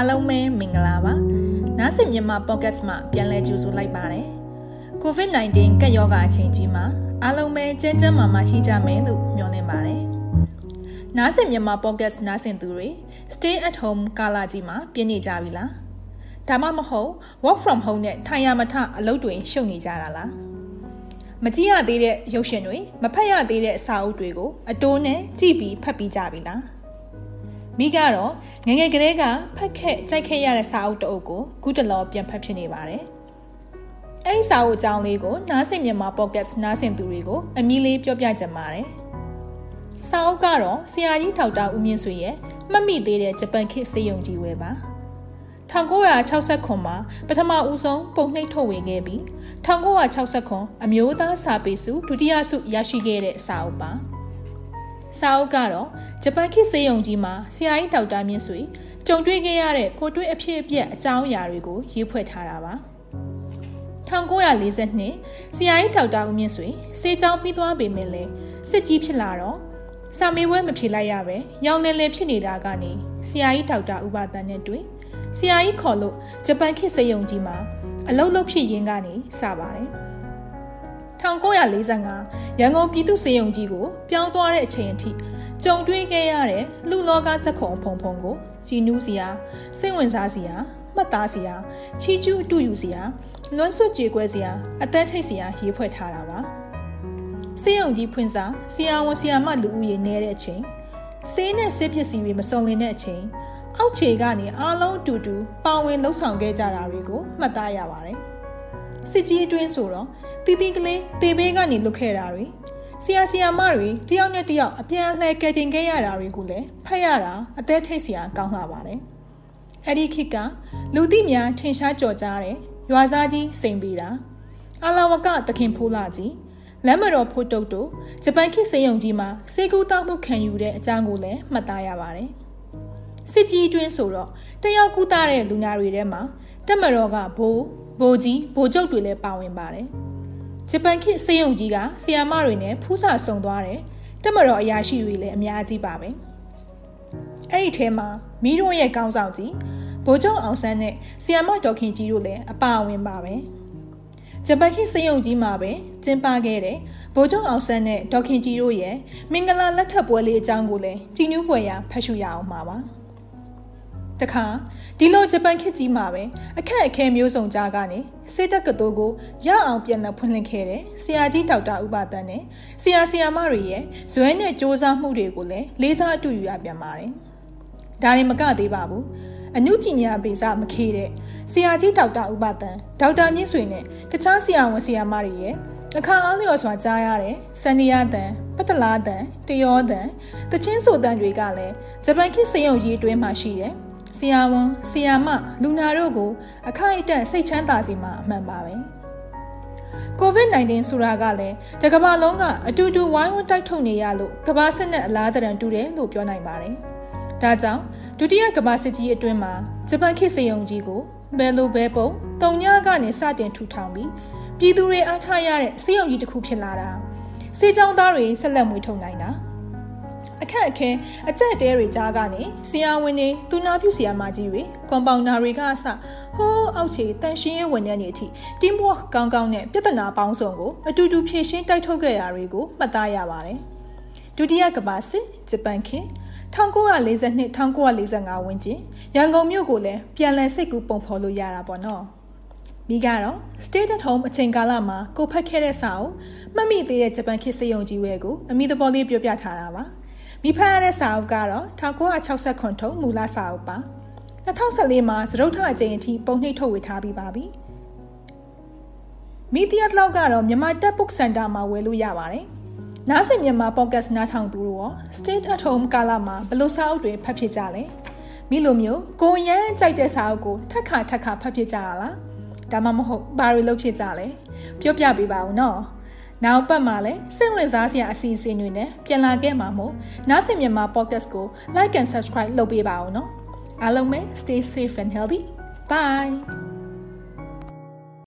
အားလုံးပဲမင်္ဂလာပါနားဆင်မြန်မာ podcast မှာပြန်လည်ကြိုဆိုလိုက်ပါတယ် COVID-19 ကပ်ရောဂါအချိန်ကြီးမှာအားလုံးပဲကျန်းကျန်းမာမာရှိကြမယ်လို့မျှော်လင့်ပါတယ်နားဆင်မြန်မာ podcast နားဆင်သူတွေ stay at home ကာလကြီးမှာပြည့်နေကြပြီလားဒါမှမဟုတ် work from home နဲ့ထိုင်ရမထအလုပ်တွေရှုပ်နေကြတာလားမကြည့်ရသေးတဲ့ရုပ်ရှင်တွေမဖတ်ရသေးတဲ့စာအုပ်တွေကိုအတိုးနဲ့ကြည့်ပြီးဖတ်ပြီးကြပြီလား မိကတော့ငငယ်ကလေးကဖတ်ခဲ့ကြိုက်ခဲ့ရတဲ့စာအုပ်တအုပ်ကိုခုတလောပြန်ဖတ်ဖြစ်နေပါတယ်။အဲဒီစာအုပ်အကြောင်းလေးကိုနားဆင်မြန်မာ podcast နားဆင်သူတွေကိုအမီလေးပြောပြချင်ပါတယ်။စာအုပ်ကတော့ဆရာကြီးထောက်တာဦးမြင့်ဆွေရဲ့မှတ်မိသေးတဲ့ဂျပန်ခေတ်စေယုံကြီးဝဲပါ။1969မှာပထမဦးဆုံးပုံနှိပ်ထုတ်ဝေခဲ့ပြီး1969အမျိုးသားစာပေစုဒုတိယဆုရရှိခဲ့တဲ့စာအုပ်ပါ။ စာအုပ်ကတော့ဂျပန်ခေတ်စေယုံကြီးမှာဆရာကြီးဒေါက်တာမြင့်ဆွေကြုံတွေ့ခဲ့ရတဲ့ကိုတွေ့အဖြစ်အပျက်အကြောင်းအရာတွေကိုရေးဖွဲ့ထားတာပါ1942ဆရာကြီးဒေါက်တာဦးမြင့်ဆွေစေချောင်းပြီးသွားပေမဲ့လည်းစစ်ကြီးဖြစ်လာတော့စာမေးပွဲမဖြေလိုက်ရပဲရောင်နေလေဖြစ်နေတာကနေဆရာကြီးဒေါက်တာဥပဒန်နဲ့တွေ့ဆရာကြီးခေါ်လို့ဂျပန်ခေတ်စေယုံကြီးမှာအလုံးလုံးဖြစ်ရင်းကနေစပါတယ် 1945ရန်ကုန်ပြည်သူ့စေယုံကြီးကိုပြောင်းသွားတဲ့အချိန်အထိကြုံတွေ့ခဲ့ရတဲ့လူလောကဇက်ခုံဖုံဖုံကိုကြည်နူးစရာစိတ်ဝင်စားစရာမှတ်သားစရာချီကျူးအတူယူစရာလွမ်းဆွကြေကွဲစရာအသက်ထိတ်စရာရေးဖွဲ့ထားတာပါစေယုံကြီးဖွင့်စာဆရာဝန်ဆရာမလူဦးရေနေတဲ့အချိန်ဆေးနဲ့ဆေးပစ္စည်းတွေမစုံလင်တဲ့အချိန်အောက်ခြေကနေအားလုံးအတူတူပါဝင်လှုပ်ဆောင်ခဲ့ကြတာတွေကိုမှတ်သားရပါတယ် စစ်ကြီးအတွင်းဆိုတော့တီတီကလေးတေဘေးကနေလွတ်ခဲ့တာတွေဆရာဆရာမတွေတယောက်နဲ့တယောက်အပြန်အလှန်ကယ်တင်ခဲ့ရတာတွေကိုလည်းဖတ်ရတာအသက်ထိတ်စရာကောင်းလာပါတယ်အဲ့ဒီခေတ်ကလူသိများထင်ရှားကြော်ကြားတဲ့ရွာသားကြီးစိန်ပေတာအလာဝကတခင်ဖိုးလာကြီးလမ်းမတော်ဖို့တုတ်တို့ဂျပန်ခေတ်စေယုံကြီးမှာစေကူတောက်မှုခံယူတဲ့အကြောင်းကိုလည်းမှတ်သားရပါတယ် စစ်ကြီးအတွင်းဆိုတော့တယောက်ကူးသားတဲ့လူညာတွေထဲမှာတက်မတော်ကဘိုးဘိုးကြီးဘိုးကျုပ်တွေလည်းပါဝင်ပါတယ်ဂျပန်ခေတ်စေယုံကြီးကဆီယာမတွေနဲ့ဖူးစာဆုံသွားတယ်တက်မတော်အရာရှိတွေလည်းအများကြီးပါပဲအဲ့ဒီထဲမှာမီးတို့ရဲ့ကောင်းဆောင်ကြီးဘိုးကျုံအောင်ဆန်းနဲ့ဆီယာမဒေါခင်ကြီးတို့လည်းအပါအဝင်ပါပဲဂျပန်ခေတ်စေယုံကြီးမှာပဲကျင်းပခဲ့တဲ့ဘိုးကျုံအောင်ဆန်းနဲ့ဒေါခင်ကြီးတို့ရဲ့မင်္ဂလာလက်ထပ်ပွဲလေးအကြောင်းကိုလည်းကြည်နူးပွဲရဖတ်ရှုရအောင်ပါပါ တခါဒီလိုဂျပန်ခေတ်ကြီးမှာပဲအခက်အခဲမျိုးစုံကြားကနေစေတက်ကတိုးကိုရအောင်ပြန်လည်ဖွင့်လှစ်ခဲ့တဲ့ဆရာကြီးဒေါက်တာဥပဒန်နဲ့ဆရာဆရာမတွေရဲ့ဇွဲနဲ့စ조사မှုတွေကိုလည်းလေးစားအတူယူရပြန်ပါတယ်။ဒါရင်မကသေးပါဘူး။အမှုပညာပေစာမခေတဲ့ဆရာကြီးဒေါက်တာဥပဒန်ဒေါက်တာမြင့်ဆွေနဲ့တခြားဆရာဝန်ဆရာမတွေရဲ့အခါအားလျော်စွာကြားရတဲ့စန္ဒီယာတန်ပတလာတန်တယောတန်တချင်းဆိုတန်တွေကလည်းဂျပန်ခေတ်စေယုံကြီးအတွင်းမှာရှိတယ်။ ဆရာဝန်ဆရာမလူနာတို့ကို အခိုက်အတန့်စိတ်ချမ်းသာစေမှာအမှန်ပါပဲ COVID-19 ဆိုတာကလည်းတကမ္ဘာလုံးကအတူတူဝိုင်းဝန်းတိုက်ထုတ်နေရလို့ကမ္ဘာစစ်နဲ့အလားတရန်တူတယ်လို့ပြောနိုင်ပါတယ်။ဒါကြောင့်ဒုတိယကမ္ဘာစစ်ကြီးအတွင်းမှာဂျပန်ခေတ်စေယုံကြီးကိုဘယ်လိုပဲပုံတုံညကနေစတင်ထူထောင်ပြီးပြည်သူတွေအားထားရတဲ့စေယုံကြီးတစ်ခုဖြစ်လာတာစေချောင်းသားတွေဆက်လက်မွေးထုတ်နိုင်တာ။ အခက်အခဲအကြက်တဲတွေကြားကနေဆရာဝန်တွေသူနာပြုဆရာမကြီးတွေကွန်ပေါင်ဒါတွေကအစဟိုးအောက်ခြေတန်ရှင်းရေးဝန်ထမ်းတွေအထိ team work ကောင်းကောင်းနဲ့ပြဿနာပေါင်းစုံကိုအတူတူဖြေရှင်းတိုက်ထုတ်ခဲ့တာတွေကိုမှတ်သားရပါတယ်ဒုတိယကမ္ဘာစစ်ဂျပန်ခေတ်1942 1945ဝန်းကျင်ရန်ကုန်မြို့ကိုလည်းပြန်လည်စိတ်ကူးပုံဖော်လို့ရတာပေါ့နော်မိကတော့ stay at home အချိန်ကာလမှာကိုဖတ်ခဲ့တဲ့စာအုပ်မှတ်မိသေးတဲ့ဂျပန်ခေတ်စေယုံကြီးဝဲကိုအမိသဘောလေးပြောပြထားတာပါ မိဖရတဲ့စာအုပ်ကတော့1969ထုံးမူလစာအုပ်ပါ2014မှာသရုပ်ထအကြိမ်အထိပုံနှိပ်ထုတ်ဝေထားပြီးပါပြီမီဒီယာလောက်ကတော့မြန်မာတက် book center မှာဝယ်လို့ရပါတယ်နားဆင်မြန်မာ podcast နားထောင်သူတို့ရော state at home ကာလမှာဘလို့စာအုပ်တွေဖတ်ဖြစ်ကြလဲမိလိုမျိုးကိုရမ်းကြိုက်တဲ့စာအုပ်ကိုထက်ခါထက်ခါဖတ်ဖြစ်ကြတာလားဒါမှမဟုတ်ဘာတွေလုပ်ဖြစ်ကြလဲပြောပြပေးပါဦးနော် နောက်ပတ်မှာလည်းစိတ်ဝင်စားစရာအစီအစဉ်တွေနဲ့ပြန်လာခဲ့မှာမို့နားဆင်မြန်မာ podcast ကို like and subscribe လုပ်ပေးပါဦးနော်အားလုံးပဲ stay safe and healthy bye